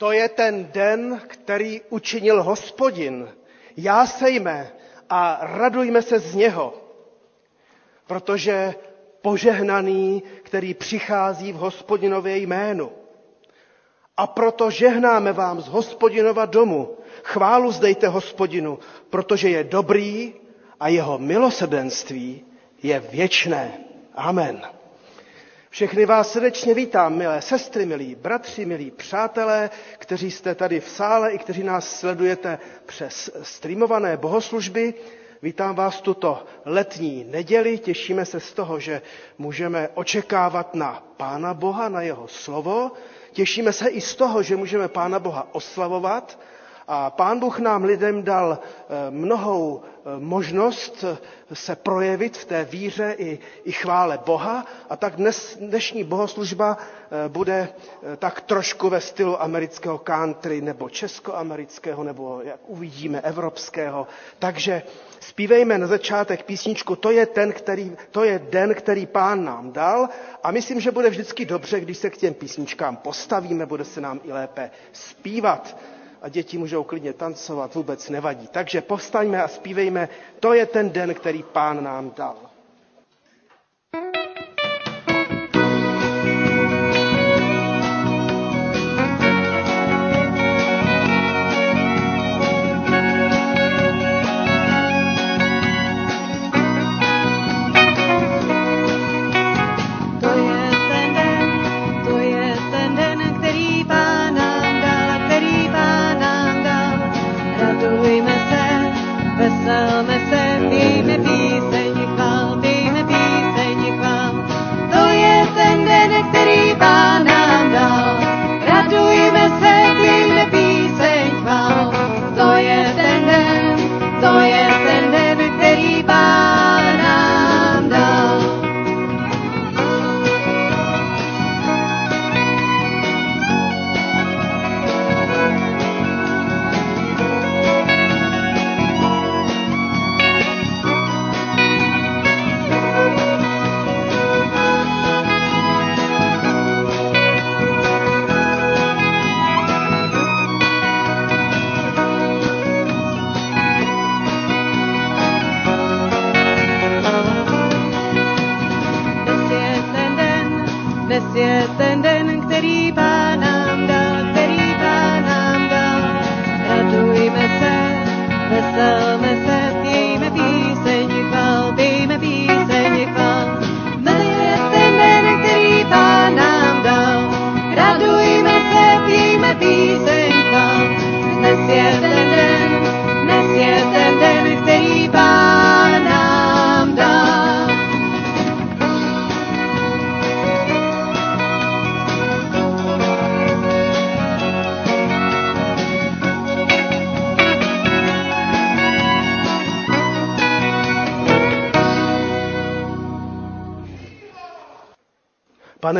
To je ten den, který učinil hospodin. Jásejme a radujme se z něho, protože požehnaný, který přichází v hospodinově jménu. A proto žehnáme vám z hospodinova domu. Chválu zdejte hospodinu, protože je dobrý a jeho milosedenství je věčné. Amen. Všechny vás srdečně vítám, milé sestry, milí bratři, milí přátelé, kteří jste tady v sále i kteří nás sledujete přes streamované bohoslužby. Vítám vás tuto letní neděli, těšíme se z toho, že můžeme očekávat na Pána Boha, na jeho slovo. Těšíme se i z toho, že můžeme Pána Boha oslavovat a pán Bůh nám lidem dal eh, mnohou eh, možnost eh, se projevit v té víře i, i chvále Boha. A tak dnes, dnešní bohoslužba bude tak trošku ve stylu amerického country nebo českoamerického nebo jak uvidíme evropského. Takže zpívejme na začátek písničku To je, ten, který, to je den, který pán nám dal. A myslím, že bude vždycky dobře, když se k těm písničkám postavíme, bude se nám i lépe zpívat a děti můžou klidně tancovat, vůbec nevadí. Takže povstaňme a zpívejme, to je ten den, který pán nám dal.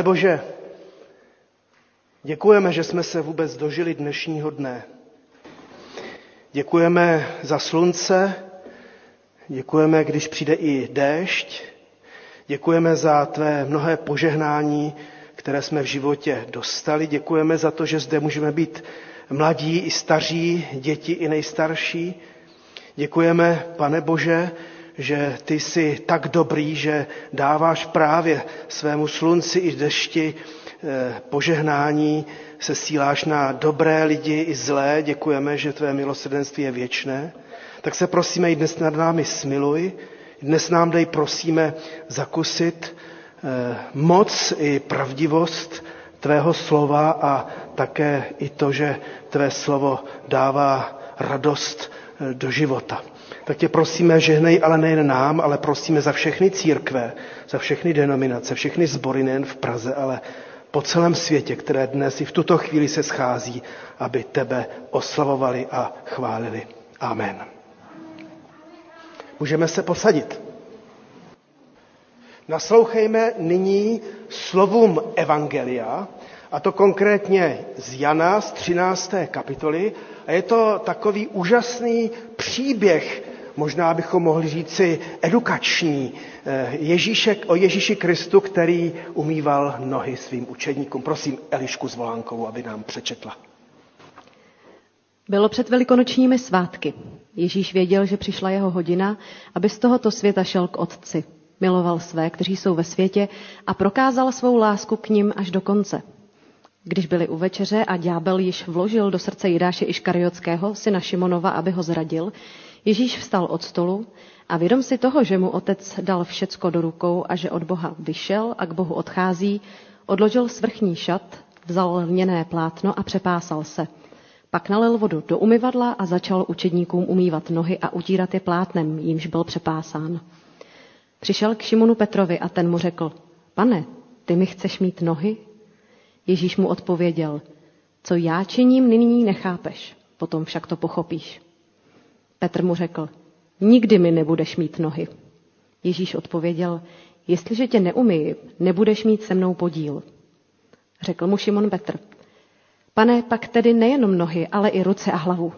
Pane Bože, děkujeme, že jsme se vůbec dožili dnešního dne. Děkujeme za slunce, děkujeme, když přijde i déšť, děkujeme za tvé mnohé požehnání, které jsme v životě dostali. Děkujeme za to, že zde můžeme být mladí i staří, děti i nejstarší. Děkujeme, pane Bože, že ty jsi tak dobrý, že dáváš právě svému slunci i dešti eh, požehnání, se síláš na dobré lidi i zlé. Děkujeme, že tvé milosrdenství je věčné. Tak se prosíme i dnes nad námi smiluj. Dnes nám dej, prosíme, zakusit eh, moc i pravdivost tvého slova a také i to, že tvé slovo dává radost eh, do života tak tě prosíme, žehnej ale nejen nám, ale prosíme za všechny církve, za všechny denominace, všechny sbory nejen v Praze, ale po celém světě, které dnes i v tuto chvíli se schází, aby tebe oslavovali a chválili. Amen. Můžeme se posadit. Naslouchejme nyní slovům Evangelia, a to konkrétně z Jana z 13. kapitoly. A je to takový úžasný příběh možná bychom mohli říci edukační, eh, Ježíše, o Ježíši Kristu, který umýval nohy svým učedníkům. Prosím Elišku Zvolánkovou, aby nám přečetla. Bylo před velikonočními svátky. Ježíš věděl, že přišla jeho hodina, aby z tohoto světa šel k Otci. Miloval své, kteří jsou ve světě a prokázal svou lásku k ním až do konce. Když byli u večeře a ďábel již vložil do srdce Jidáše Iškariotského, syna Šimonova, aby ho zradil, Ježíš vstal od stolu a vědom si toho, že mu otec dal všecko do rukou a že od Boha vyšel a k Bohu odchází, odložil svrchní šat, vzal lněné plátno a přepásal se – pak nalil vodu do umyvadla a začal učedníkům umývat nohy a utírat je plátnem, jímž byl přepásán. Přišel k Šimonu Petrovi a ten mu řekl, pane, ty mi chceš mít nohy? Ježíš mu odpověděl, co já činím, nyní nechápeš, potom však to pochopíš. Petr mu řekl, nikdy mi nebudeš mít nohy. Ježíš odpověděl, jestliže tě neumyji, nebudeš mít se mnou podíl. Řekl mu Šimon Petr, Pane, pak tedy nejenom nohy, ale i ruce a hlavu.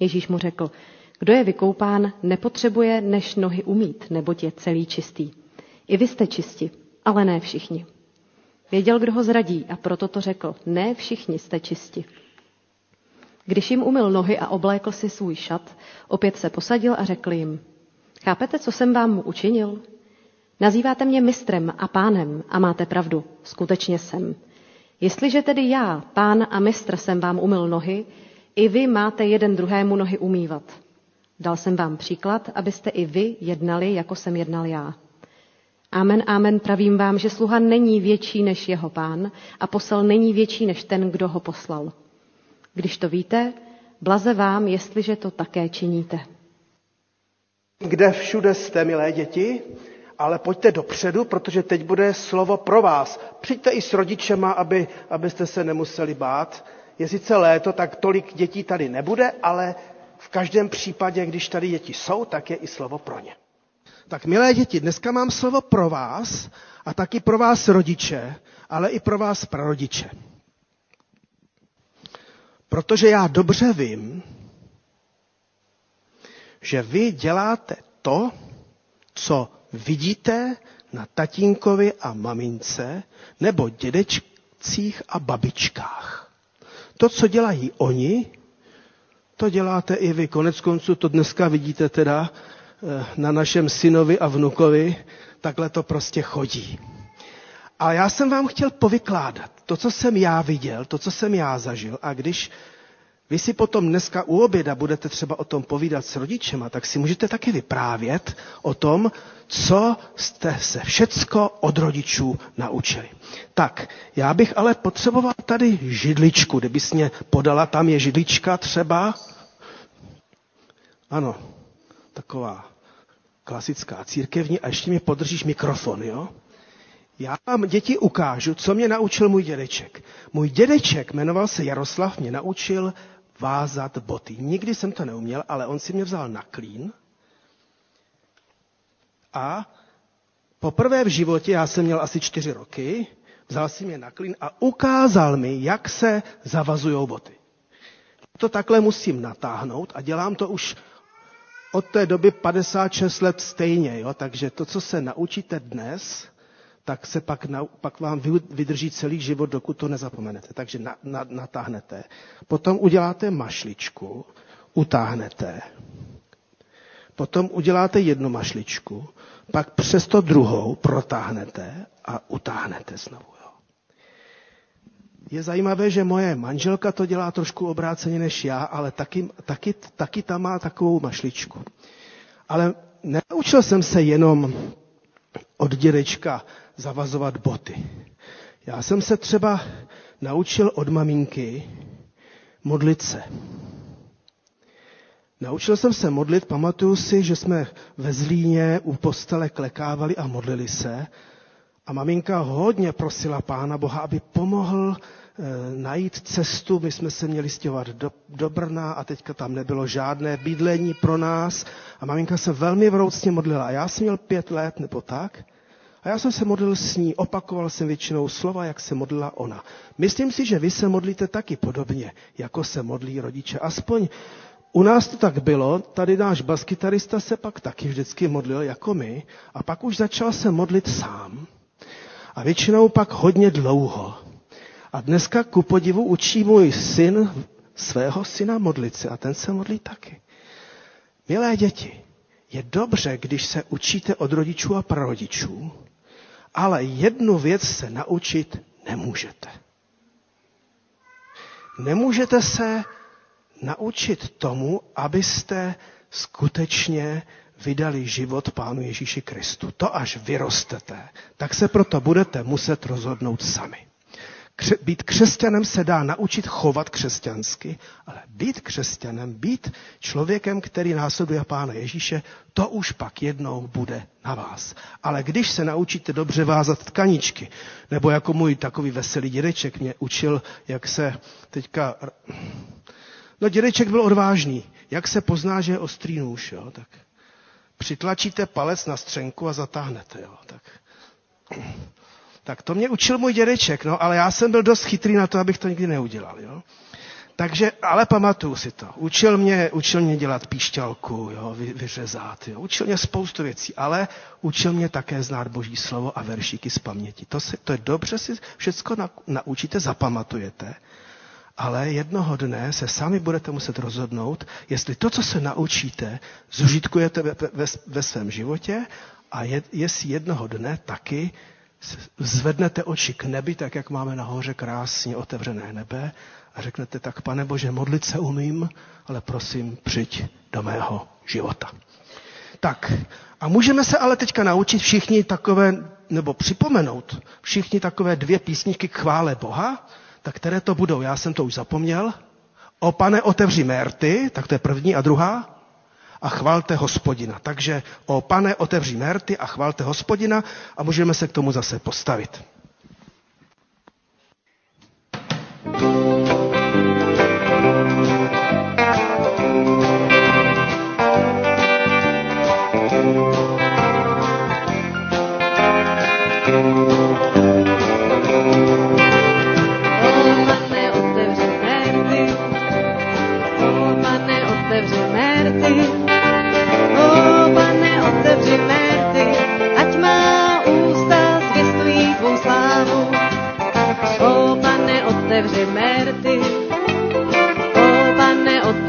Ježíš mu řekl, kdo je vykoupán, nepotřebuje než nohy umít, neboť je celý čistý. I vy jste čisti, ale ne všichni. Věděl, kdo ho zradí a proto to řekl, ne všichni jste čisti. Když jim umyl nohy a oblékl si svůj šat, opět se posadil a řekl jim, chápete, co jsem vám mu učinil? Nazýváte mě mistrem a pánem a máte pravdu, skutečně jsem. Jestliže tedy já, pán a mistr, jsem vám umyl nohy, i vy máte jeden druhému nohy umývat. Dal jsem vám příklad, abyste i vy jednali, jako jsem jednal já. Amen, amen, pravím vám, že sluha není větší než jeho pán a posel není větší než ten, kdo ho poslal. Když to víte, blaze vám, jestliže to také činíte. Kde všude jste, milé děti, ale pojďte dopředu, protože teď bude slovo pro vás. Přijďte i s rodičema, aby, abyste se nemuseli bát. Je sice léto, tak tolik dětí tady nebude, ale v každém případě, když tady děti jsou, tak je i slovo pro ně. Tak milé děti, dneska mám slovo pro vás a taky pro vás rodiče, ale i pro vás prarodiče. Protože já dobře vím, že vy děláte to, co vidíte na tatínkovi a mamince nebo dědečcích a babičkách. To, co dělají oni, to děláte i vy. Konec konců to dneska vidíte teda eh, na našem synovi a vnukovi. Takhle to prostě chodí. A já jsem vám chtěl povykládat to, co jsem já viděl, to, co jsem já zažil. A když vy si potom dneska u oběda budete třeba o tom povídat s rodičema, tak si můžete taky vyprávět o tom, co jste se všecko od rodičů naučili. Tak, já bych ale potřeboval tady židličku, kdybys mě podala, tam je židlička třeba. Ano, taková klasická církevní a ještě mi podržíš mikrofon, jo? Já vám děti ukážu, co mě naučil můj dědeček. Můj dědeček, jmenoval se Jaroslav, mě naučil vázat boty. Nikdy jsem to neuměl, ale on si mě vzal na klín a poprvé v životě, já jsem měl asi čtyři roky, vzal si mě na klín a ukázal mi, jak se zavazují boty. To takhle musím natáhnout a dělám to už od té doby 56 let stejně. Jo? Takže to, co se naučíte dnes, tak se pak, na, pak vám vydrží celý život, dokud to nezapomenete. Takže na, na, natáhnete. Potom uděláte mašličku, utáhnete. Potom uděláte jednu mašličku, pak přes to druhou protáhnete a utáhnete znovu. Jo. Je zajímavé, že moje manželka to dělá trošku obráceně než já, ale taky, taky, taky tam má takovou mašličku. Ale neučil jsem se jenom od dědečka zavazovat boty. Já jsem se třeba naučil od maminky modlit se. Naučil jsem se modlit, pamatuju si, že jsme ve Zlíně u postele klekávali a modlili se. A maminka hodně prosila Pána Boha, aby pomohl najít cestu. My jsme se měli stěhovat do, do Brna a teďka tam nebylo žádné bydlení pro nás. A maminka se velmi vroucně modlila. A já jsem měl pět let nebo tak. A já jsem se modlil s ní, opakoval jsem většinou slova, jak se modlila ona. Myslím si, že vy se modlíte taky podobně, jako se modlí rodiče. Aspoň u nás to tak bylo, tady náš baskytarista se pak taky vždycky modlil jako my a pak už začal se modlit sám. A většinou pak hodně dlouho. A dneska ku podivu učí můj syn svého syna modlit se a ten se modlí taky. Milé děti, je dobře, když se učíte od rodičů a prarodičů, ale jednu věc se naučit nemůžete. Nemůžete se naučit tomu, abyste skutečně vydali život Pánu Ježíši Kristu. To až vyrostete, tak se proto budete muset rozhodnout sami. Být křesťanem se dá naučit chovat křesťansky, ale být křesťanem, být člověkem, který následuje Pána Ježíše, to už pak jednou bude na vás. Ale když se naučíte dobře vázat tkaničky, nebo jako můj takový veselý dědeček mě učil, jak se teďka... No dědeček byl odvážný. Jak se pozná, že je ostrý nůž, jo? tak přitlačíte palec na střenku a zatáhnete. Jo? Tak tak to mě učil můj dědeček, no, ale já jsem byl dost chytrý na to, abych to nikdy neudělal. Jo? Takže, ale pamatuju si to. Učil mě, učil mě dělat píšťalku, jo, vy, vyřezat. Jo. Učil mě spoustu věcí, ale učil mě také znát Boží slovo a veršíky z paměti. To, si, to je dobře si všechno na, naučíte, zapamatujete. Ale jednoho dne se sami budete muset rozhodnout, jestli to, co se naučíte, zužitkujete ve, ve, ve svém životě a je, jestli jednoho dne taky zvednete oči k nebi, tak jak máme nahoře krásně otevřené nebe a řeknete tak, pane Bože, modlit se umím, ale prosím, přijď do mého života. Tak, a můžeme se ale teďka naučit všichni takové, nebo připomenout všichni takové dvě písničky k chvále Boha, tak které to budou? Já jsem to už zapomněl. O pane, otevři mérty, tak to je první. A druhá? A chvalte hospodina. Takže o pane, otevří merty a chvalte hospodina a můžeme se k tomu zase postavit.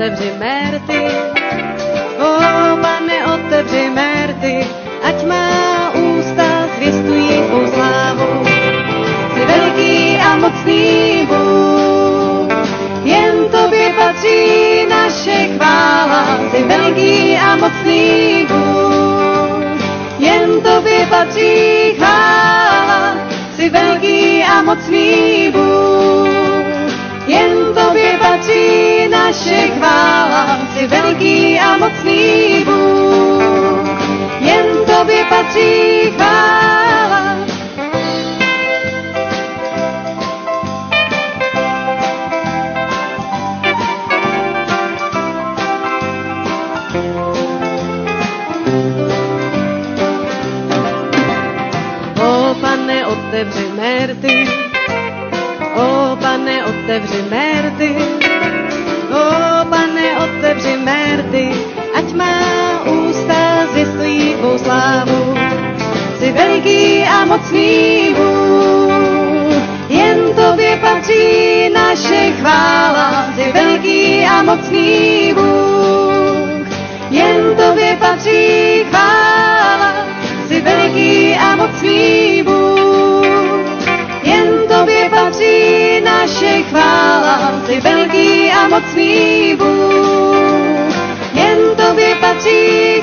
Otevři merty, o pane, otevři merty, ať má ústa zvěstují tvou slávu. Jsi veliký a mocný Bůh, jen tobě patří naše chvála. Jsi veliký a mocný Bůh, jen tobě patří chvála. Jsi veliký a mocný Bůh, naše chvála, si veliký a mocný Bůh, jen tobě patří chvála. O pane, otevři merty, o pane, otevři merty, O otevři merty, ať má ústa zvěstují tvou slávu. Jsi veliký a mocný Bůh, jen tobě patří naše chvála. Jsi veliký a mocný Bůh, jen tobě patří chvála. Jsi veliký a mocný Bůh, jen tobě patří naše chvála. Jsi veliký a mocný Bůh, tobě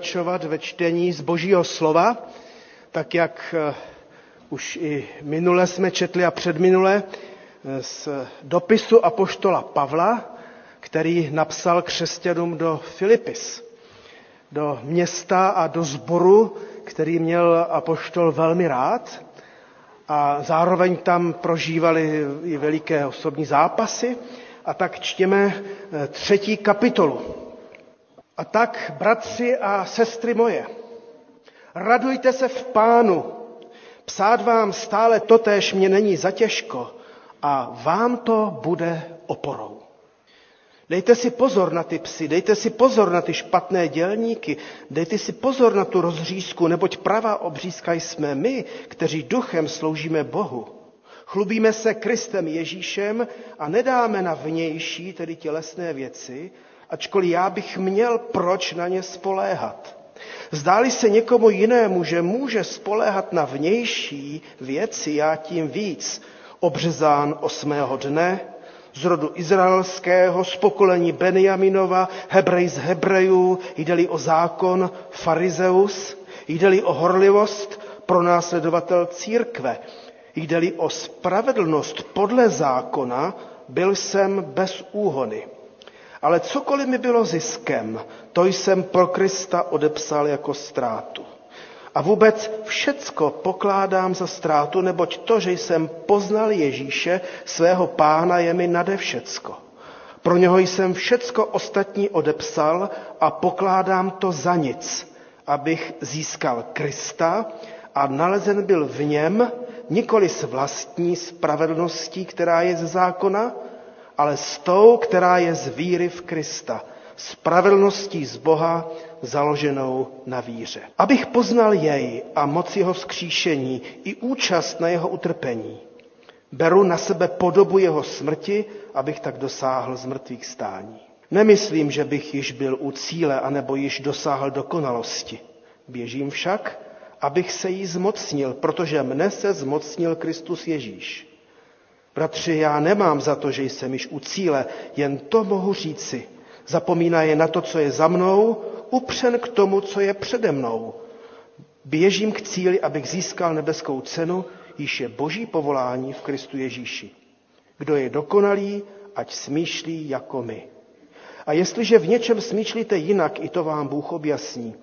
pokračovat ve čtení z Božího slova, tak jak eh, už i minule jsme četli a předminule eh, z dopisu apoštola Pavla, který napsal křesťanům do Filipis, do města a do sboru, který měl apoštol velmi rád a zároveň tam prožívali i veliké osobní zápasy a tak čtěme eh, třetí kapitolu. A tak, bratři a sestry moje, radujte se v pánu. Psát vám stále totéž mě není zatěžko a vám to bude oporou. Dejte si pozor na ty psy, dejte si pozor na ty špatné dělníky, dejte si pozor na tu rozřízku, neboť pravá obřízka jsme my, kteří duchem sloužíme Bohu. Chlubíme se Kristem Ježíšem a nedáme na vnější, tedy tělesné věci, ačkoliv já bych měl proč na ně spoléhat. Zdáli se někomu jinému, že může spoléhat na vnější věci, já tím víc, obřezán osmého dne, z rodu izraelského, z pokolení Benjaminova, Hebrej z Hebrejů, jde-li o zákon, farizeus, jde-li o horlivost, pronásledovatel církve, jde-li o spravedlnost podle zákona, byl jsem bez úhony. Ale cokoliv mi bylo ziskem, to jsem pro Krista odepsal jako ztrátu. A vůbec všecko pokládám za ztrátu, neboť to, že jsem poznal Ježíše, svého pána, je mi nade všecko. Pro něho jsem všecko ostatní odepsal a pokládám to za nic, abych získal Krista a nalezen byl v něm nikoli s vlastní spravedlností, která je ze zákona, ale s tou, která je z víry v Krista, spravedlností z Boha založenou na víře. Abych poznal jej a moc jeho vzkříšení i účast na jeho utrpení. Beru na sebe podobu jeho smrti, abych tak dosáhl z mrtvých stání. Nemyslím, že bych již byl u cíle, anebo již dosáhl dokonalosti. Běžím však, abych se jí zmocnil, protože mne se zmocnil Kristus Ježíš. Bratři, já nemám za to, že jsem již u cíle, jen to mohu říci. Zapomíná je na to, co je za mnou, upřen k tomu, co je přede mnou. Běžím k cíli, abych získal nebeskou cenu, již je boží povolání v Kristu Ježíši. Kdo je dokonalý, ať smýšlí jako my. A jestliže v něčem smýšlíte jinak, i to vám Bůh objasní.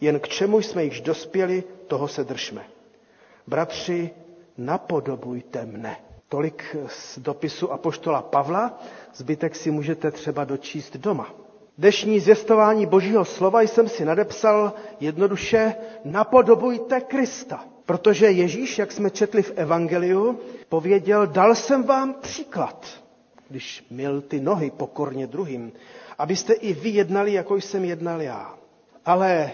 Jen k čemu jsme již dospěli, toho se držme. Bratři, napodobujte mne. Tolik z dopisu apoštola Pavla, zbytek si můžete třeba dočíst doma. Dnešní zvěstování Božího slova jsem si nadepsal jednoduše napodobujte Krista. Protože Ježíš, jak jsme četli v Evangeliu, pověděl, dal jsem vám příklad, když měl ty nohy pokorně druhým, abyste i vy jednali, jako jsem jednal já. Ale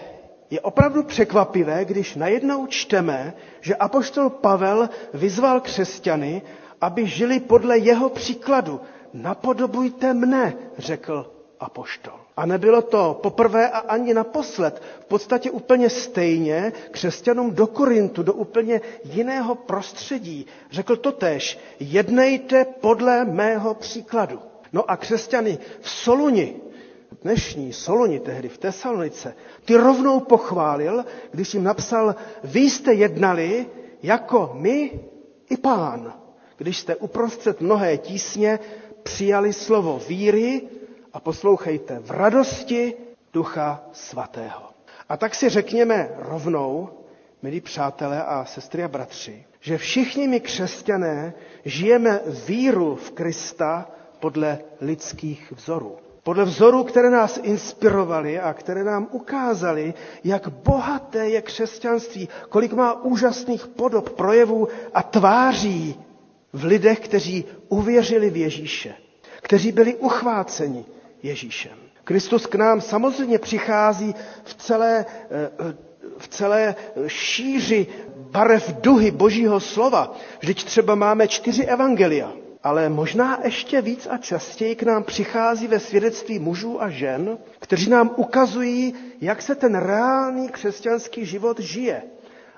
je opravdu překvapivé, když najednou čteme, že apoštol Pavel vyzval křesťany, aby žili podle jeho příkladu. Napodobujte mne, řekl apoštol. A nebylo to poprvé a ani naposled. V podstatě úplně stejně křesťanům do Korintu, do úplně jiného prostředí. Řekl to tež, jednejte podle mého příkladu. No a křesťany v Soluni, dnešní Soluni tehdy v Tesalonice, ty rovnou pochválil, když jim napsal, vy jste jednali jako my i pán, když jste uprostřed mnohé tísně přijali slovo víry a poslouchejte v radosti Ducha Svatého. A tak si řekněme rovnou, milí přátelé a sestry a bratři, že všichni my křesťané žijeme víru v Krista podle lidských vzorů. Podle vzorů, které nás inspirovaly a které nám ukázaly, jak bohaté je křesťanství, kolik má úžasných podob, projevů a tváří v lidech, kteří uvěřili v Ježíše, kteří byli uchváceni Ježíšem. Kristus k nám samozřejmě přichází v celé, eh, v celé šíři barev duhy Božího slova. Vždyť třeba máme čtyři evangelia, ale možná ještě víc a častěji k nám přichází ve svědectví mužů a žen, kteří nám ukazují, jak se ten reálný křesťanský život žije.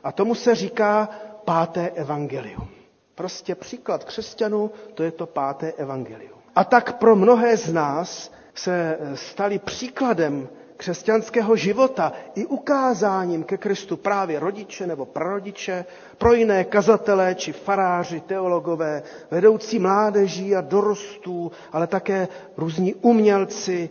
A tomu se říká páté evangelium. Prostě příklad křesťanů, to je to páté evangelium. A tak pro mnohé z nás se stali příkladem křesťanského života i ukázáním ke Kristu právě rodiče nebo prarodiče, pro jiné kazatelé či faráři, teologové, vedoucí mládeží a dorostů, ale také různí umělci,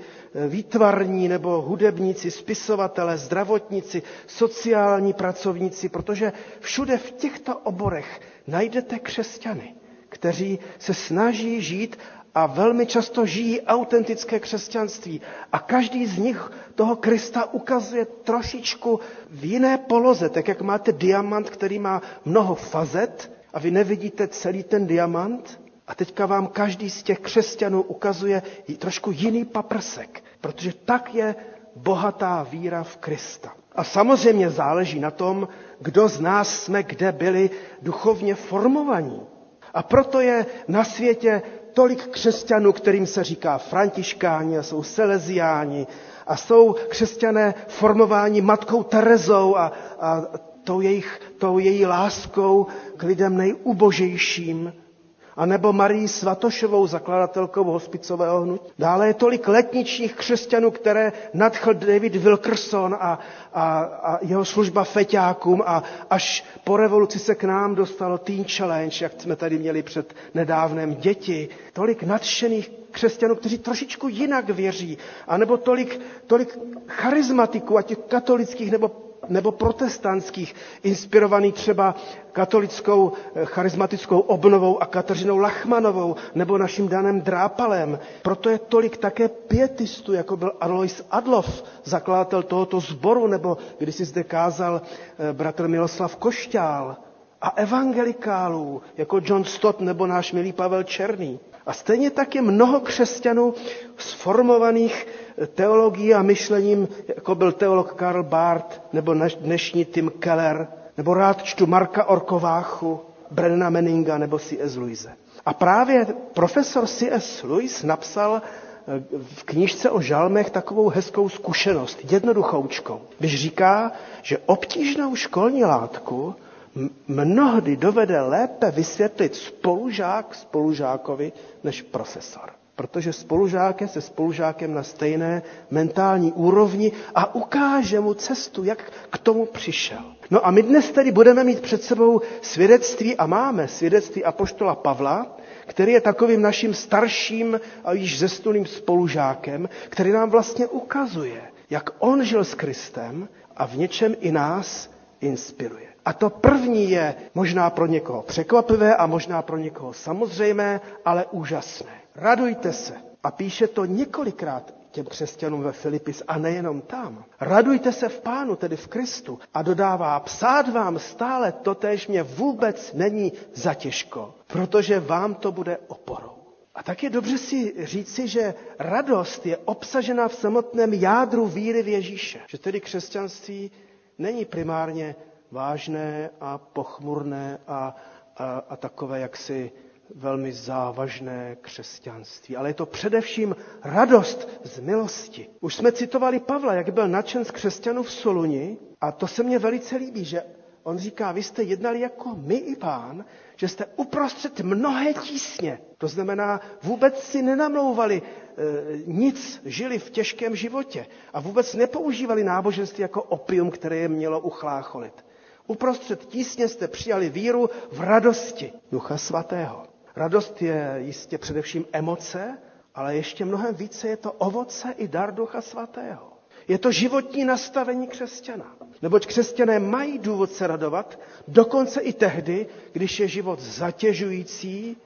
výtvarní nebo hudebníci, spisovatelé, zdravotníci, sociální pracovníci, protože všude v těchto oborech najdete křesťany, kteří se snaží žít a velmi často žijí autentické křesťanství. A každý z nich toho Krista ukazuje trošičku v jiné poloze, tak jak máte diamant, který má mnoho fazet a vy nevidíte celý ten diamant. A teďka vám každý z těch křesťanů ukazuje trošku jiný paprsek, protože tak je bohatá víra v Krista. A samozřejmě záleží na tom, kdo z nás jsme kde byli duchovně formovaní. A proto je na světě tolik křesťanů, kterým se říká františkáni a jsou seleziáni a jsou křesťané formováni matkou Terezou a, a tou, jejich, tou její láskou k lidem nejubožejším a nebo Marii Svatošovou, zakladatelkou hospicového hnutí. Dále je tolik letničních křesťanů, které nadchl David Wilkerson a, a, a jeho služba feťákům a až po revoluci se k nám dostalo Teen Challenge, jak jsme tady měli před nedávnem děti. Tolik nadšených křesťanů, kteří trošičku jinak věří, a nebo tolik, tolik charizmatiků, ať katolických nebo nebo protestantských, inspirovaný třeba katolickou eh, charismatickou obnovou a Kateřinou Lachmanovou nebo naším Danem Drápalem. Proto je tolik také pietistů, jako byl Alois Adlov, zakladatel tohoto sboru, nebo když si zde kázal eh, bratr Miloslav Košťál. A evangelikálů, jako John Stott nebo náš milý Pavel Černý. A stejně tak je mnoho křesťanů sformovaných teologií a myšlením, jako byl teolog Karl Barth nebo dnešní Tim Keller, nebo rád čtu Marka Orkováchu, Brennana Meninga nebo C.S. Louise. A právě profesor C.S. Lewis napsal eh, v knižce o žalmech takovou hezkou zkušenost, jednoduchoučkou, když říká, že obtížnou školní látku mnohdy dovede lépe vysvětlit spolužák spolužákovi než profesor protože spolužák je se spolužákem na stejné mentální úrovni a ukáže mu cestu, jak k tomu přišel. No a my dnes tedy budeme mít před sebou svědectví a máme svědectví apoštola Pavla, který je takovým naším starším a již zestulým spolužákem, který nám vlastně ukazuje, jak on žil s Kristem a v něčem i nás inspiruje. A to první je možná pro někoho překvapivé a možná pro někoho samozřejmé, ale úžasné. Radujte se. A píše to několikrát těm křesťanům ve Filipis a nejenom tam. Radujte se v Pánu, tedy v Kristu. A dodává, psát vám stále totéž mě vůbec není zatěžko, protože vám to bude oporou. A tak je dobře si říci, že radost je obsažena v samotném jádru víry v Ježíše. Že tedy křesťanství není primárně vážné a pochmurné a, a, a takové jaksi velmi závažné křesťanství, ale je to především radost z milosti. Už jsme citovali Pavla, jak byl nadšen z křesťanů v Soluni a to se mně velice líbí, že on říká, vy jste jednali jako my i pán, že jste uprostřed mnohé tísně. To znamená, vůbec si nenamlouvali e, nic, žili v těžkém životě a vůbec nepoužívali náboženství jako opium, které je mělo uchlácholit. Uprostřed tísně jste přijali víru v radosti Ducha Svatého. Radost je jistě především emoce, ale ještě mnohem více je to ovoce i dar Ducha Svatého. Je to životní nastavení křesťana. Neboť křesťané mají důvod se radovat, dokonce i tehdy, když je život zatěžující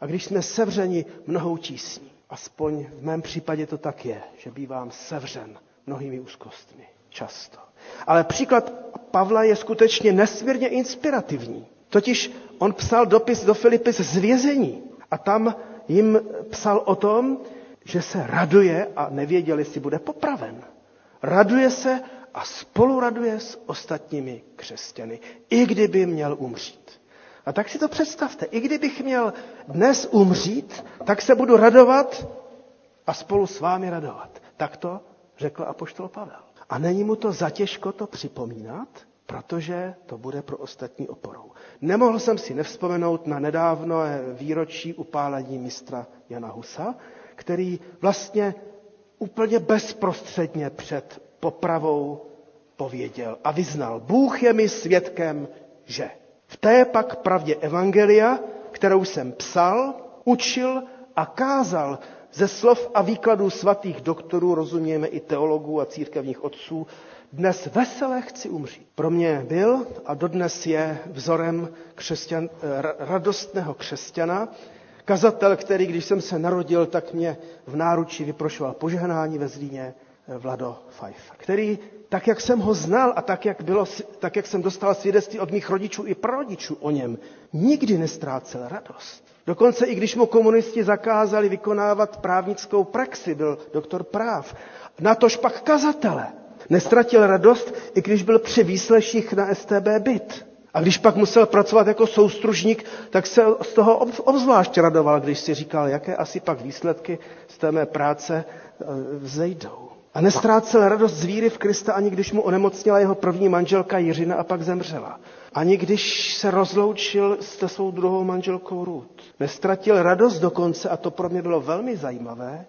a když jsme sevřeni mnohou tísní. Aspoň v mém případě to tak je, že bývám sevřen mnohými úzkostmi. Často. Ale příklad Pavla je skutečně nesmírně inspirativní. Totiž on psal dopis do Filipis z vězení a tam jim psal o tom, že se raduje a nevěděl, jestli bude popraven. Raduje se a spolu raduje s ostatními křesťany, i kdyby měl umřít. A tak si to představte, i kdybych měl dnes umřít, tak se budu radovat a spolu s vámi radovat. Tak to řekl apoštol Pavel. A není mu to zatěžko to připomínat? Protože to bude pro ostatní oporou. Nemohl jsem si nevzpomenout na nedávno výročí upálení mistra Jana Husa, který vlastně úplně bezprostředně před popravou pověděl a vyznal. Bůh je mi svědkem, že. V té pak pravdě Evangelia, kterou jsem psal, učil a kázal ze slov a výkladů svatých doktorů, rozumějme i teologů a církevních otců, dnes veselé chci umřít. Pro mě byl a dodnes je vzorem křesťan, radostného křesťana, kazatel, který, když jsem se narodil, tak mě v náručí vyprošoval požehnání ve Zlíně, Vlado Pfeiffer, který, tak jak jsem ho znal a tak jak, bylo, tak jak jsem dostal svědectví od mých rodičů i prarodičů o něm, nikdy nestrácel radost. Dokonce i když mu komunisti zakázali vykonávat právnickou praxi, byl doktor práv, natož pak kazatele, nestratil radost, i když byl při výsleších na STB byt. A když pak musel pracovat jako soustružník, tak se z toho obzvlášť radoval, když si říkal, jaké asi pak výsledky z té mé práce e, vzejdou. A nestrácel radost z víry v Krista, ani když mu onemocnila jeho první manželka Jiřina a pak zemřela. Ani když se rozloučil se svou druhou manželkou Ruth. Nestratil radost dokonce, a to pro mě bylo velmi zajímavé,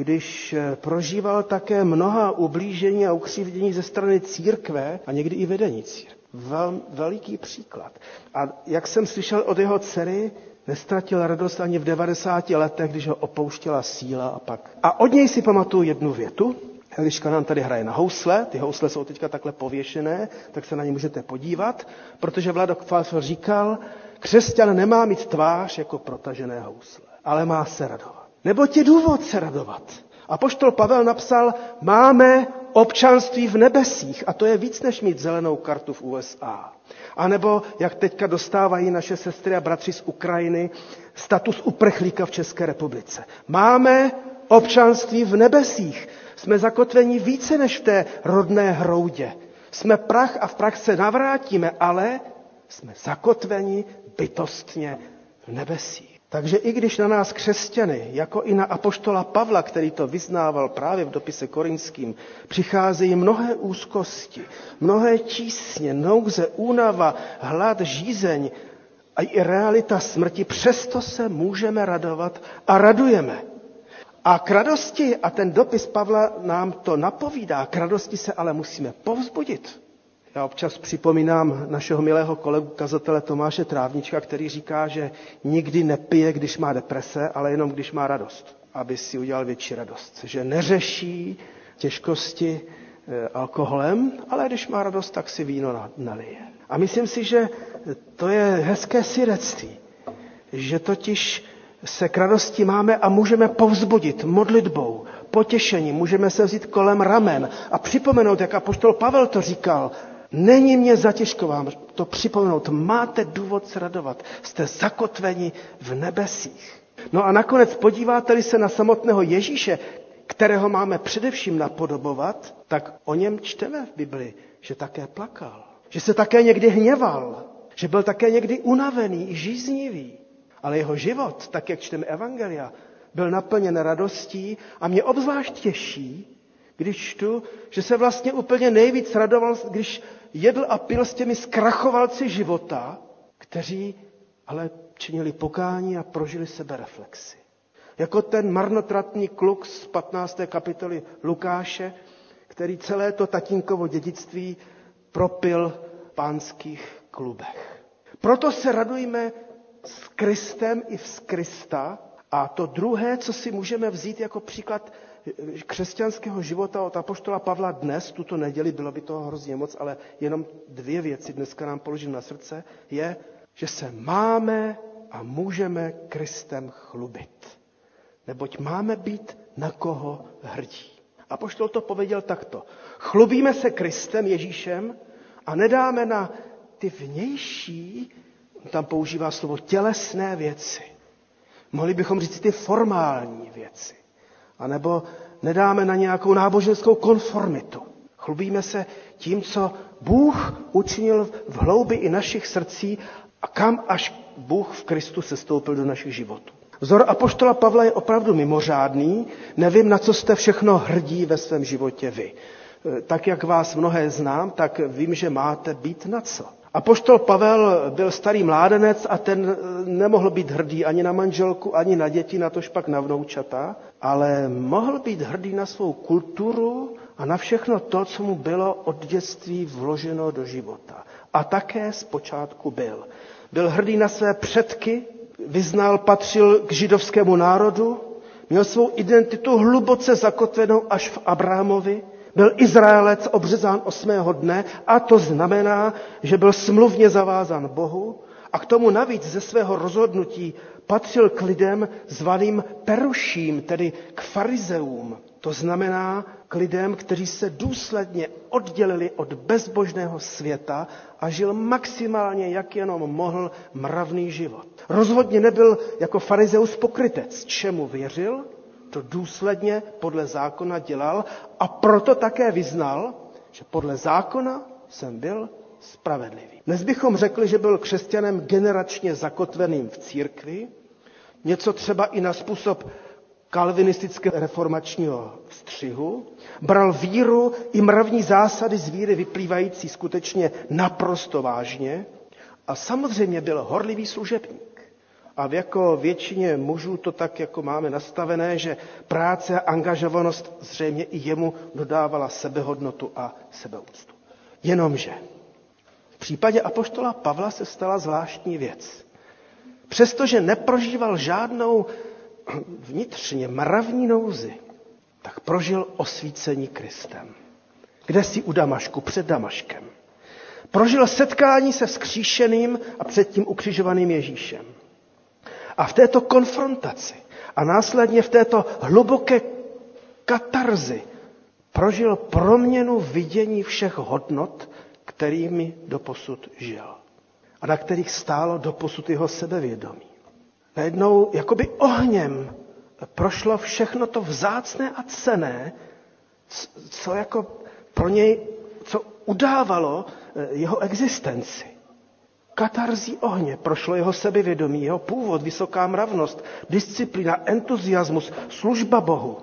když eh, prožíval také mnoha ublížení a ukřivdění ze strany církve a někdy i vedení církve. Vel, veliký příklad. A jak jsem slyšel od jeho dcery, nestratil radost ani v 90 letech, když ho opouštěla síla a pak. A od něj si pamatuju jednu větu, Eliška nám tady hraje na housle, ty housle jsou teďka takhle pověšené, tak se na ně můžete podívat, protože Vlado Kfalfer říkal, křesťan nemá mít tvář jako protažené housle, ale má se radovat. Nebo ti důvod se radovat. A poštol Pavel napsal, máme občanství v nebesích a to je víc než mít zelenou kartu v USA. A nebo, jak teďka dostávají naše sestry a bratři z Ukrajiny, status uprchlíka v České republice. Máme občanství v nebesích. Jsme zakotveni více než v té rodné hroudě. Jsme prach a v prach se navrátíme, ale jsme zakotveni bytostně v nebesích. Takže i když na nás křesťany, jako i na apoštola Pavla, který to vyznával právě v dopise korinským, přicházejí mnohé úzkosti, mnohé tísně, nouze, únava, hlad, žízeň a i realita smrti, přesto se můžeme radovat a radujeme. A k radosti, a ten dopis Pavla nám to napovídá, k radosti se ale musíme povzbudit. Já občas připomínám našeho milého kolegu kazatele Tomáše Trávnička, který říká, že nikdy nepije, když má deprese, ale jenom když má radost, aby si udělal větší radost. Že neřeší těžkosti eh, alkoholem, ale když má radost, tak si víno nalije. A myslím si, že to je hezké svědectví, že totiž se k radosti máme a můžeme povzbudit modlitbou, potěšením, můžeme se vzít kolem ramen a připomenout, jak apoštol Pavel to říkal, Není mě zatěžko vám to připomenout. Máte důvod se radovat. Jste zakotveni v nebesích. No a nakonec podíváte-li se na samotného Ježíše, kterého máme především napodobovat, tak o něm čteme v Bibli, že také plakal. Že se také někdy hněval. Že byl také někdy unavený žíznivý. Ale jeho život, tak jak čteme Evangelia, byl naplněn radostí a mě obzvlášť těší, když čtu, že se vlastně úplně nejvíc radoval, když jedl a pil s těmi zkrachovalci života, kteří ale činili pokání a prožili sebereflexy. Jako ten marnotratný kluk z 15. kapitoly Lukáše, který celé to tatínkovo dědictví propil v pánských klubech. Proto se radujme s Kristem i z Krista. A to druhé, co si můžeme vzít jako příklad křesťanského života od apoštola Pavla dnes, tuto neděli, bylo by toho hrozně moc, ale jenom dvě věci dneska nám položím na srdce, je, že se máme a můžeme Kristem chlubit. Neboť máme být na koho hrdí. A poštol to pověděl takto. Chlubíme se Kristem, Ježíšem a nedáme na ty vnější, tam používá slovo tělesné věci. Mohli bychom říct ty formální věci. A nebo nedáme na nějakou náboženskou konformitu. Chlubíme se tím, co Bůh učinil v hloubi i našich srdcí a kam až Bůh v Kristu se stoupil do našich životů. Vzor apoštola Pavla je opravdu mimořádný. Nevím, na co jste všechno hrdí ve svém životě vy. Tak, jak vás mnohé znám, tak vím, že máte být na co. A poštol Pavel byl starý mládenec a ten eh, nemohl být hrdý ani na manželku, ani na děti, na tož pak na vnoučata, ale mohl být hrdý na svou kulturu a na všechno to, co mu bylo od dětství vloženo do života. A také zpočátku byl. Byl hrdý na své předky, vyznal, patřil k židovskému národu, měl svou identitu hluboce zakotvenou až v Abrahamovi, byl Izraelec obřezán osmého dne a to znamená, že byl smluvně zavázán Bohu a k tomu navíc ze svého rozhodnutí patřil k lidem zvaným peruším, tedy k farizeům. To znamená k lidem, kteří se důsledně oddělili od bezbožného světa a žil maximálně, jak jenom mohl, mravný život. Rozhodně nebyl jako farizeus pokrytec. Čemu věřil? To důsledně podle zákona dělal a proto také vyznal, že podle zákona jsem byl spravedlivý. Dnes bychom řekli, že byl křesťanem generačně zakotveným v církvi, něco třeba i na způsob kalvinistického reformačního střihu, bral víru i mravní zásady z víry vyplývající skutečně naprosto vážně a samozřejmě byl horlivý služebník. A v jako většině mužů to tak jako máme nastavené, že práce a angažovanost zřejmě i jemu dodávala sebehodnotu a sebeúctu. Jenomže v případě apoštola Pavla se stala zvláštní věc. Přestože neprožíval žádnou vnitřně mravní nouzi, tak prožil osvícení Kristem. Kde si u Damašku, před Damaškem. Prožil setkání se vzkříšeným a předtím ukřižovaným Ježíšem. A v této konfrontaci a následně v této hluboké katarzi prožil proměnu vidění všech hodnot, kterými doposud žil a na kterých stálo doposud jeho sebevědomí. Najednou jakoby ohněm prošlo všechno to vzácné a cené, co jako pro něj, co udávalo eh, jeho existenci. Katarzí ohně prošlo jeho sebevědomí, jeho původ, vysoká mravnost, disciplína, entuziasmus, služba Bohu.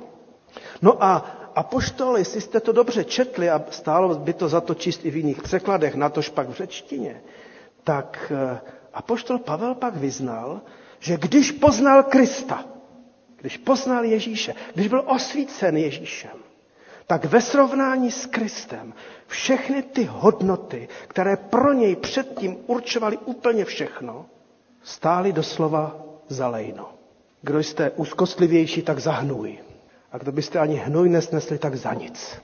No a apoštol, jestli jste to dobře četli a stálo by to za to číst i v jiných překladech, na tož pak v řečtině, tak eh, apoštol Pavel pak vyznal, že když poznal Krista, když poznal Ježíše, když byl osvícen Ježíšem, tak ve srovnání s Kristem všechny ty hodnoty, které pro něj předtím určovaly úplně všechno, stály doslova za lejno. Kdo jste úzkostlivější, tak za hnůj. A kdo byste ani hnůj nesnesli, tak za nic.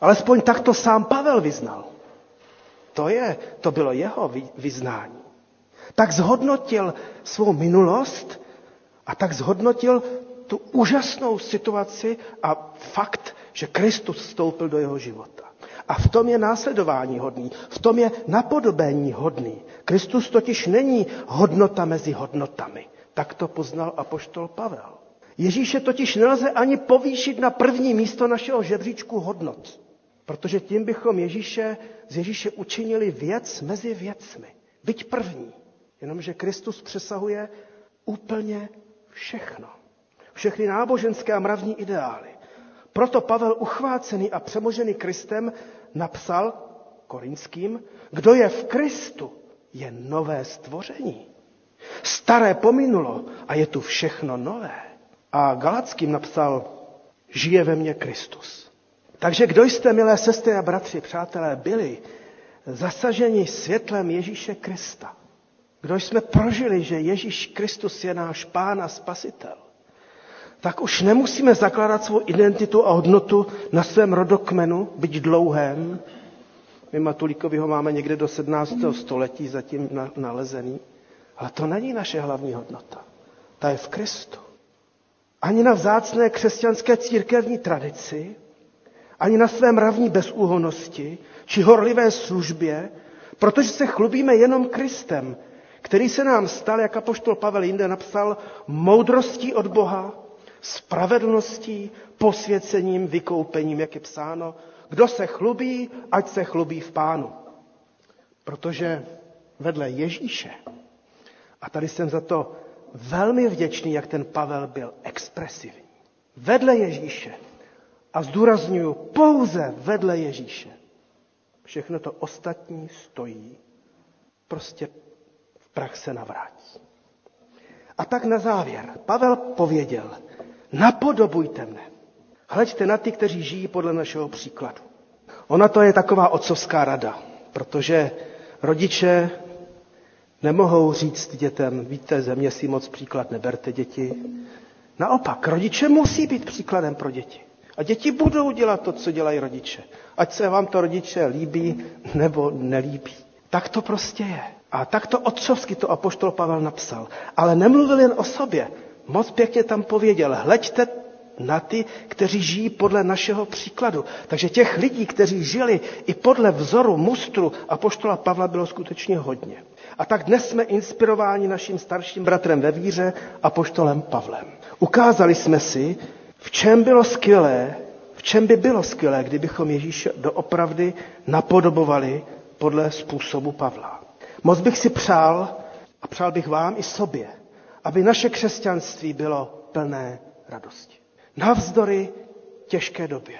Alespoň tak to sám Pavel vyznal. To je, to bylo jeho vyznání. Tak zhodnotil svou minulost a tak zhodnotil tu úžasnou situaci a fakt, že Kristus vstoupil do jeho života. A v tom je následování hodný, v tom je napodobení hodný. Kristus totiž není hodnota mezi hodnotami. Tak to poznal apoštol Pavel. Ježíše totiž nelze ani povýšit na první místo našeho žebříčku hodnot. Protože tím bychom Ježíše, z Ježíše učinili věc mezi věcmi. Byť první. Jenomže Kristus přesahuje úplně všechno. Všechny náboženské a mravní ideály. Proto Pavel, uchvácený a přemožený Kristem, napsal korinským, kdo je v Kristu, je nové stvoření. Staré pominulo a je tu všechno nové. A Galackým napsal, žije ve mně Kristus. Takže kdo jste, milé sestry a bratři, přátelé, byli zasaženi světlem Ježíše Krista, kdo jsme prožili, že Ježíš Kristus je náš pán a spasitel, tak už nemusíme zakládat svou identitu a hodnotu na svém rodokmenu, byť dlouhém. My Matulíkovi ho máme někde do 17. století zatím nalezený. Ale to není naše hlavní hodnota. Ta je v Kristu. Ani na vzácné křesťanské církevní tradici, ani na své mravní bezúhonosti či horlivé službě, protože se chlubíme jenom Kristem, který se nám stal, jak apoštol Pavel jinde napsal, moudrostí od Boha, spravedlností, posvěcením, vykoupením, jak je psáno. Kdo se chlubí, ať se chlubí v pánu. Protože vedle Ježíše, a tady jsem za to velmi vděčný, jak ten Pavel byl expresivní. Vedle Ježíše, a zdůraznuju pouze vedle Ježíše, všechno to ostatní stojí prostě v praxe navrátí. A tak na závěr Pavel pověděl, napodobujte mne. Hleďte na ty, kteří žijí podle našeho příkladu. Ona to je taková otcovská rada, protože rodiče nemohou říct dětem, víte, země si moc příklad neberte děti. Naopak, rodiče musí být příkladem pro děti. A děti budou dělat to, co dělají rodiče. Ať se vám to rodiče líbí nebo nelíbí. Tak to prostě je. A tak to otcovsky to apoštol Pavel napsal. Ale nemluvil jen o sobě. Moc pěkně tam pověděl, hleďte na ty, kteří žijí podle našeho příkladu. Takže těch lidí, kteří žili i podle vzoru mustru a poštola Pavla bylo skutečně hodně. A tak dnes jsme inspirováni naším starším bratrem ve víře a poštolem Pavlem. Ukázali jsme si, v čem bylo skvělé, v čem by bylo skvělé, kdybychom Ježíše doopravdy napodobovali podle způsobu Pavla. Moc bych si přál, a přál bych vám i sobě, aby naše křesťanství bylo plné radosti. Navzdory těžké době,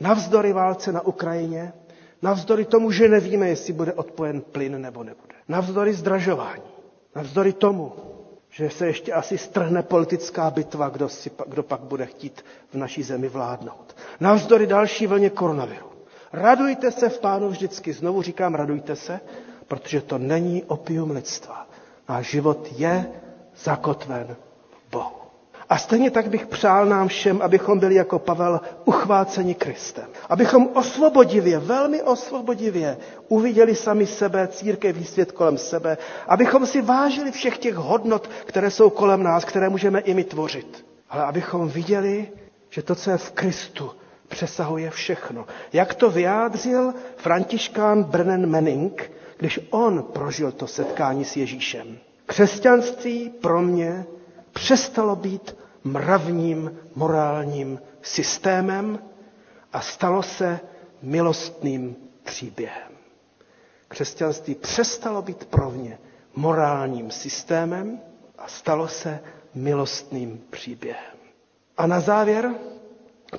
navzdory válce na Ukrajině, navzdory tomu, že nevíme, jestli bude odpojen plyn nebo nebude, navzdory zdražování, navzdory tomu, že se ještě asi strhne politická bitva, kdo, si, kdo pak bude chtít v naší zemi vládnout. Navzdory další vlně koronaviru. Radujte se v pánu vždycky. Znovu říkám, radujte se, protože to není opium lidstva. Náš život je zakotven Bohu. A stejně tak bych přál nám všem, abychom byli jako Pavel uchváceni Kristem. Abychom osvobodivě, velmi osvobodivě uviděli sami sebe, církev, svět kolem sebe. Abychom si vážili všech těch hodnot, které jsou kolem nás, které můžeme i my tvořit. Ale abychom viděli, že to, co je v Kristu, přesahuje všechno. Jak to vyjádřil františkán Brennen Menning, když on prožil to setkání s Ježíšem. Křesťanství pro mě přestalo být mravním morálním systémem a stalo se milostným příběhem. Křesťanství přestalo být pro mě morálním systémem a stalo se milostným příběhem. A na závěr,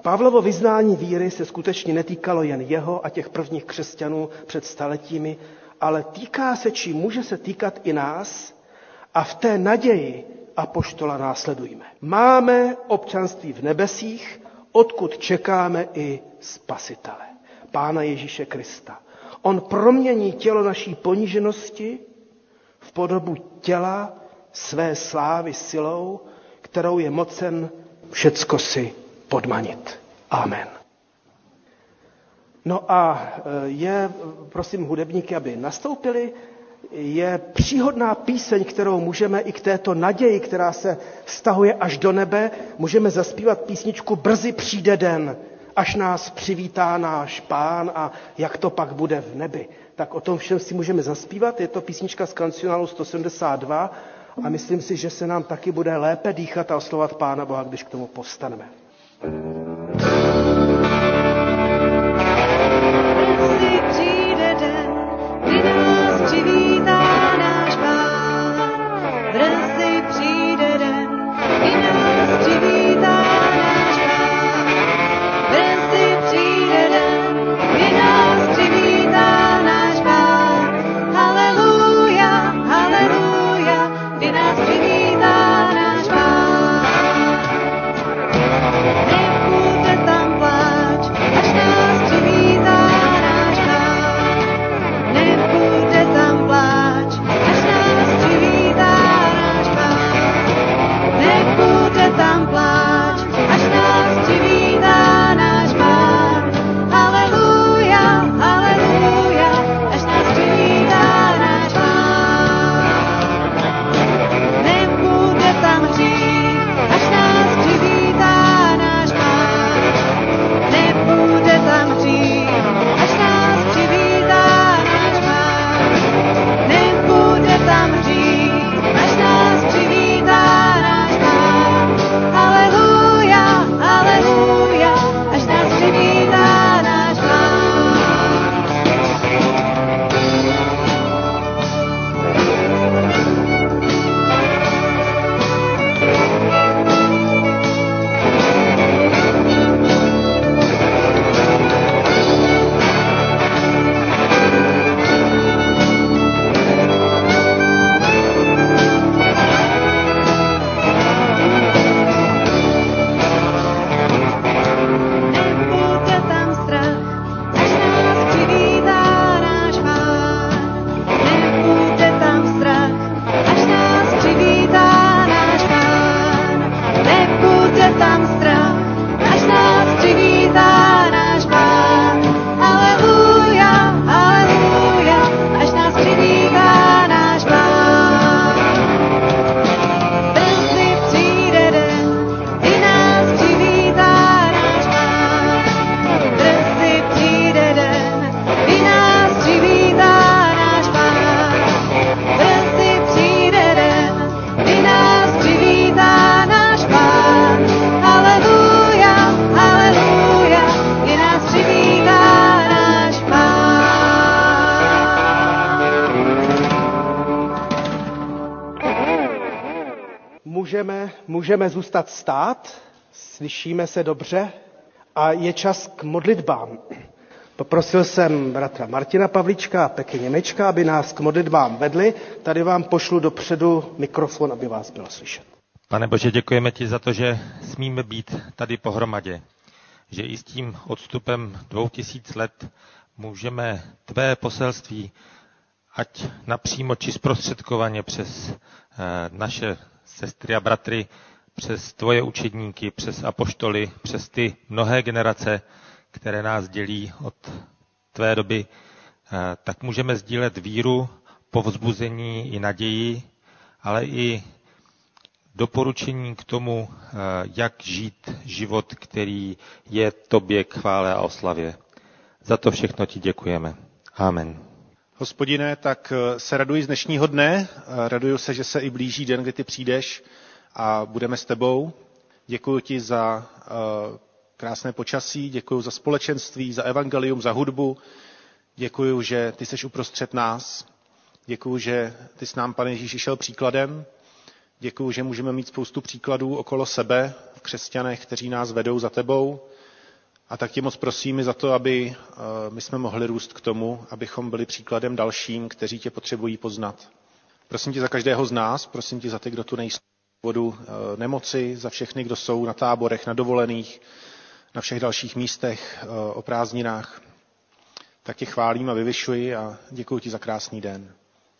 Pavlovo vyznání víry se skutečně netýkalo jen jeho a těch prvních křesťanů před staletími, ale týká se, či může se týkat i nás a v té naději apoštola následujme. Máme občanství v nebesích, odkud čekáme i spasitele, Pána Ježíše Krista. On promění tělo naší poníženosti v podobu těla své slávy silou, kterou je mocen všecko si podmanit. Amen. No a e, je, prosím, hudebníky, aby nastoupili je příhodná píseň, kterou můžeme i k této naději, která se stahuje až do nebe, můžeme zaspívat písničku Brzy přijde den, až nás přivítá náš pán a jak to pak bude v nebi. Tak o tom všem si můžeme zaspívat. Je to písnička z kancionálu 172 a myslím si, že se nám taky bude lépe dýchat a oslovat Pána Boha, když k tomu povstaneme. Nepůjdu Děkujeme, můžeme zůstat stát, slyšíme se dobře a je čas k modlitbám. Poprosil jsem bratra Martina Pavlička a Peky Němečka, aby nás k modlitbám vedli. Tady vám pošlu dopředu mikrofon, aby vás bylo slyšet. Pane Bože, děkujeme ti za to, že smíme být tady pohromadě. Že i s tím odstupem dvou tisíc let můžeme tvé poselství, ať napřímo či zprostředkovaně přes eh, naše sestry a bratry, přes tvoje učedníky, přes apoštoly, přes ty mnohé generace, které nás dělí od tvé doby, eh, tak můžeme sdílet víru, povzbuzení i naději, ale i doporučení k tomu, eh, jak žít život, který je tobě chvále a oslavě. Za to všechno ti děkujeme. Amen. Hospodine, tak eh, se raduji z dnešního dne. Raduju se, že se i blíží den, kdy ty přijdeš a budeme s tebou. Děkuji ti za krásné počasí, děkuji za společenství, za evangelium, za hudbu. Děkuji, že ty jsi uprostřed nás. Děkuji, že ty s nám, pane Ježíši, šel příkladem. Děkuji, že můžeme mít spoustu příkladů okolo sebe v křesťanech, kteří nás vedou za tebou. A tak tě moc prosím za to, aby eh, my jsme mohli růst k tomu, abychom byli příkladem dalším, kteří tě potřebují poznat. Prosím tě za každého z nás, prosím tě za ty, kdo tu nejsou vodu eh, nemoci, za všechny, kdo jsou na táborech, na dovolených, na všech dalších místech eh, o prázdninách. Tak tě chválím a vyvyšuji a děkuji ti za krásný den.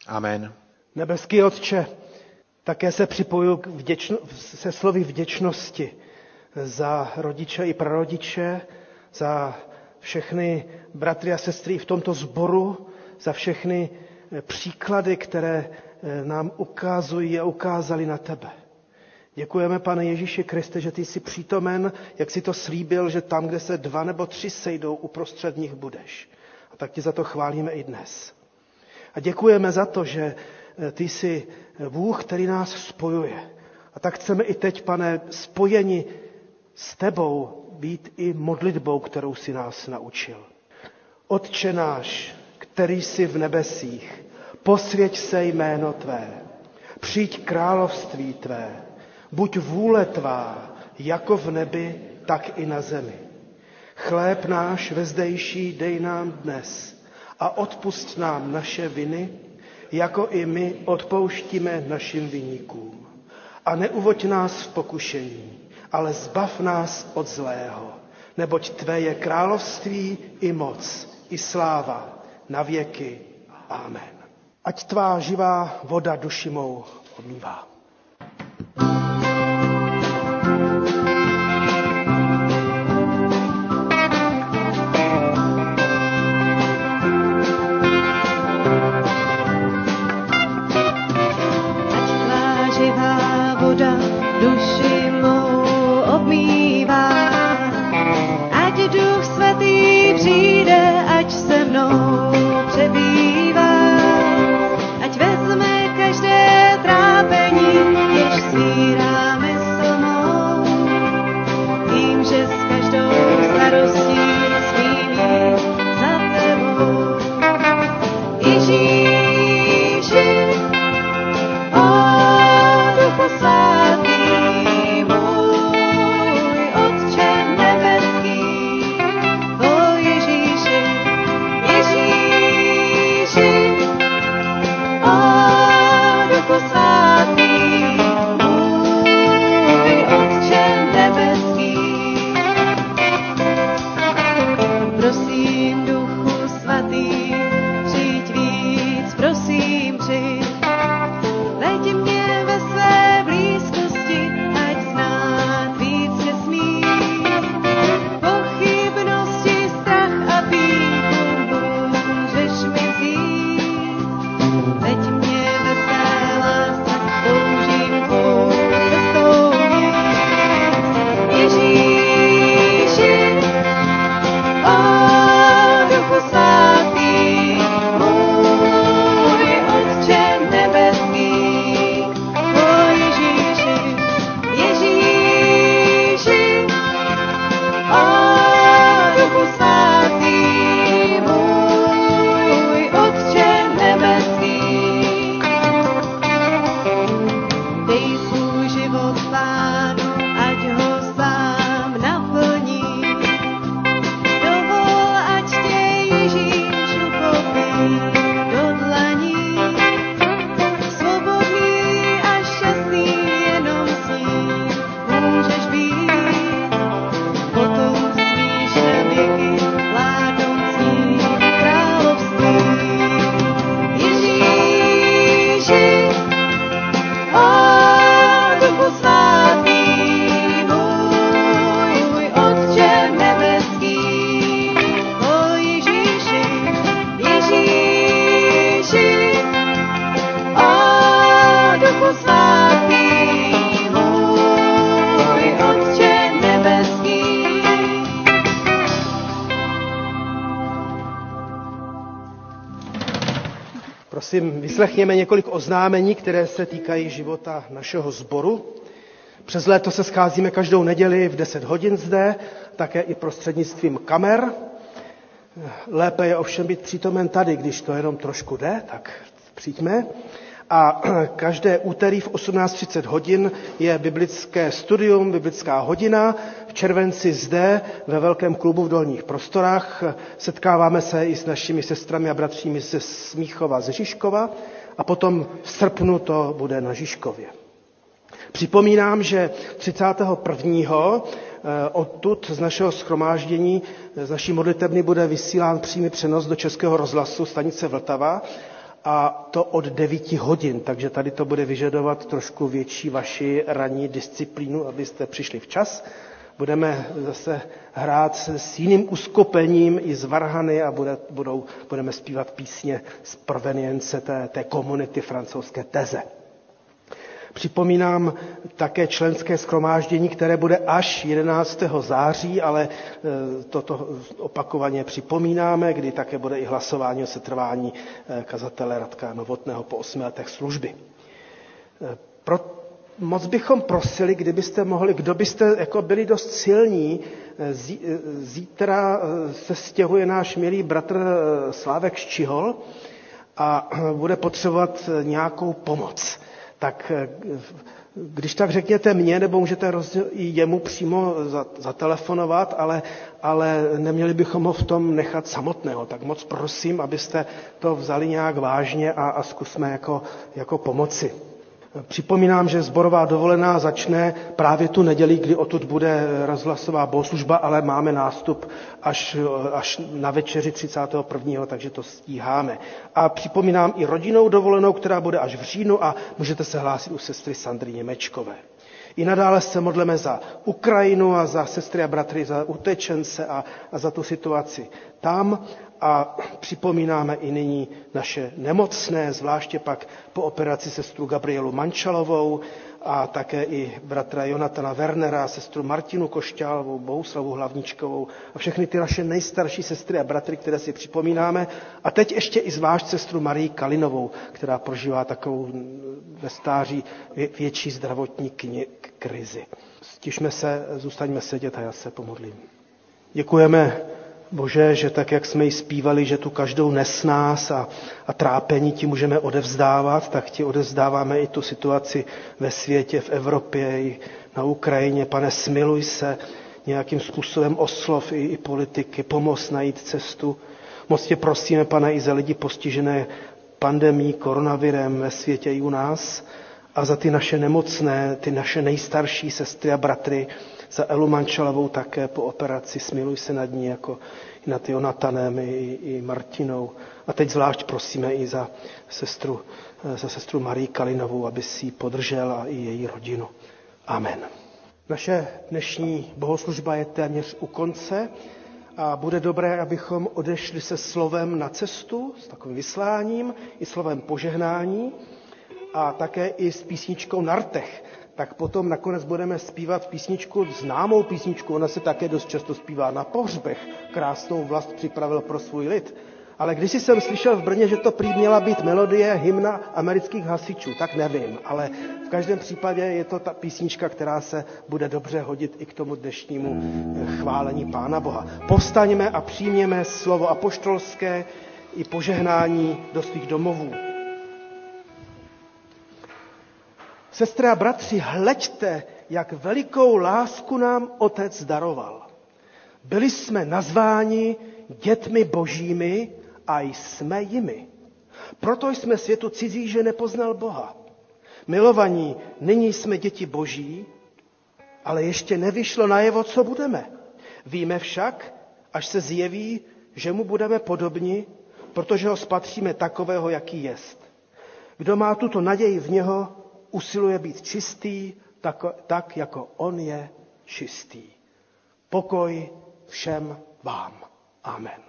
Amen. Nebeský Otče, také se připoju k vděčno, se slovy vděčnosti za rodiče i prarodiče, za všechny bratry a sestry v tomto sboru, za všechny eh, příklady, které eh, nám ukazují a ukázali na tebe. Děkujeme, pane Ježíši Kriste, že ty jsi přítomen, jak jsi to slíbil, že tam, kde se dva nebo tři sejdou, uprostřed nich budeš. A tak ti za to chválíme i dnes. A děkujeme za to, že eh, ty jsi Bůh, který nás spojuje. A tak chceme i teď, pane, spojeni s tebou být i modlitbou, kterou si nás naučil. Otče náš, který jsi v nebesích, posvěť se jméno tvé, přijď království tvé, buď vůle tvá, jako v nebi, tak i na zemi. Chléb náš vezdejší dej nám dnes a odpust nám naše viny, jako i my odpouštíme našim viníkům. A neuvoď nás v pokušení, ale zbav nás od zlého, neboť Tvé je království i moc, i sláva na věky. Amen. Ať tvá živá voda duši mou obmývá. Vyslechněme několik oznámení, které se týkají života našeho sboru. Přes léto se scházíme každou neděli v 10 hodin zde, také i prostřednictvím kamer. Lépe je ovšem být přítomen tady, když to jenom trošku jde, tak přijďme. A každé úterý v 18.30 hodin je biblické studium, biblická hodina. Červenci zde ve velkém klubu v Dolních prostorách setkáváme se i s našimi sestrami a bratřími ze Smíchova, ze Žižkova a potom v srpnu to bude na Žižkově. Připomínám, že 31. Eh, odtud z našeho schromáždění, z naší modlitebny bude vysílán přímý přenos do Českého rozhlasu stanice Vltava a to od 9 hodin, takže tady to bude vyžadovat trošku větší vaši ranní disciplínu, abyste přišli včas. Budeme zase hrát s jiným uskopením i z varhany a bude, budou, budeme zpívat písně z provenience té, té komunity francouzské teze. Připomínám také členské schromáždění, které bude až 11. září, ale e, toto opakovaně připomínáme, kdy také bude i hlasování o setrvání e, kazatele Radka Novotného po osmi letech služby. E, pro, moc bychom prosili, kdybyste mohli, kdo byste jako byli dost silní, zítra se stěhuje náš milý bratr Slávek Ščihol a bude potřebovat nějakou pomoc tak eh, když tak řekněte mně, nebo můžete i jemu přímo zatelefonovat, ale, ale neměli bychom ho v tom nechat samotného. Tak moc prosím, abyste to vzali nějak vážně a, a zkusme jako, jako pomoci. Připomínám, že zborová dovolená začne právě tu neděli, kdy odtud bude rozhlasová bohoslužba, ale máme nástup až, až na večeři 31. takže to stíháme. A připomínám i rodinnou dovolenou, která bude až v říjnu a můžete se hlásit u sestry Sandry Němečkové. I nadále se modleme za Ukrajinu a za sestry a bratry, za utečence a, a za tu situaci tam a připomínáme i nyní naše nemocné, zvláště pak po operaci sestru Gabrielu Mančalovou a také i bratra Jonatana Wernera, sestru Martinu Košťálovou, Bohuslavu Hlavničkovou a všechny ty naše nejstarší sestry a bratry, které si připomínáme. A teď ještě i zvlášť sestru Marii Kalinovou, která prožívá takovou ve stáří větší zdravotní krizi. Stižme se, zůstaňme sedět a já se pomodlím. Děkujeme Bože, že tak, jak jsme ji zpívali, že tu každou nesnás a, a trápení ti můžeme odevzdávat, tak ti odevzdáváme i tu situaci ve světě, v Evropě, i na Ukrajině. Pane, smiluj se nějakým způsobem oslov i, i politiky, pomoz najít cestu. Moc tě prosíme, pane, i za lidi postižené pandemí, koronavirem ve světě i u nás a za ty naše nemocné, ty naše nejstarší sestry a bratry, za Elu Mančalovou také po operaci. Smiluj se nad ní jako i nad Jonatanem, i, i Martinou. A teď zvlášť prosíme i za sestru, za sestru Marii Kalinovou, aby si ji podržel a i její rodinu. Amen. Naše dnešní bohoslužba je téměř u konce a bude dobré, abychom odešli se slovem na cestu, s takovým vysláním, i slovem požehnání a také i s písničkou Nartech tak potom nakonec budeme zpívat písničku, známou písničku, ona se také dost často zpívá na pohřbech. Krásnou vlast připravil pro svůj lid. Ale když jsem slyšel v Brně, že to prý měla být melodie hymna amerických hasičů, tak nevím. Ale v každém případě je to ta písnička, která se bude dobře hodit i k tomu dnešnímu eh, chválení Pána Boha. Povstaňme a přijměme slovo apoštolské i požehnání do svých domovů. Sestry a bratři, hleďte, jak velikou lásku nám Otec daroval. Byli jsme nazváni dětmi božími a jsme jimi. Proto jsme světu cizí, že nepoznal Boha. Milovaní, nyní jsme děti boží, ale ještě nevyšlo najevo, co budeme. Víme však, až se zjeví, že mu budeme podobni, protože ho spatříme takového, jaký jest. Kdo má tuto naději v něho, usiluje být čistý, tak, tak jako on je čistý. Pokoj všem vám. Amen.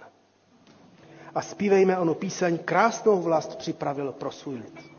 A zpívejme onu píseň Krásnou vlast připravil pro svůj lid.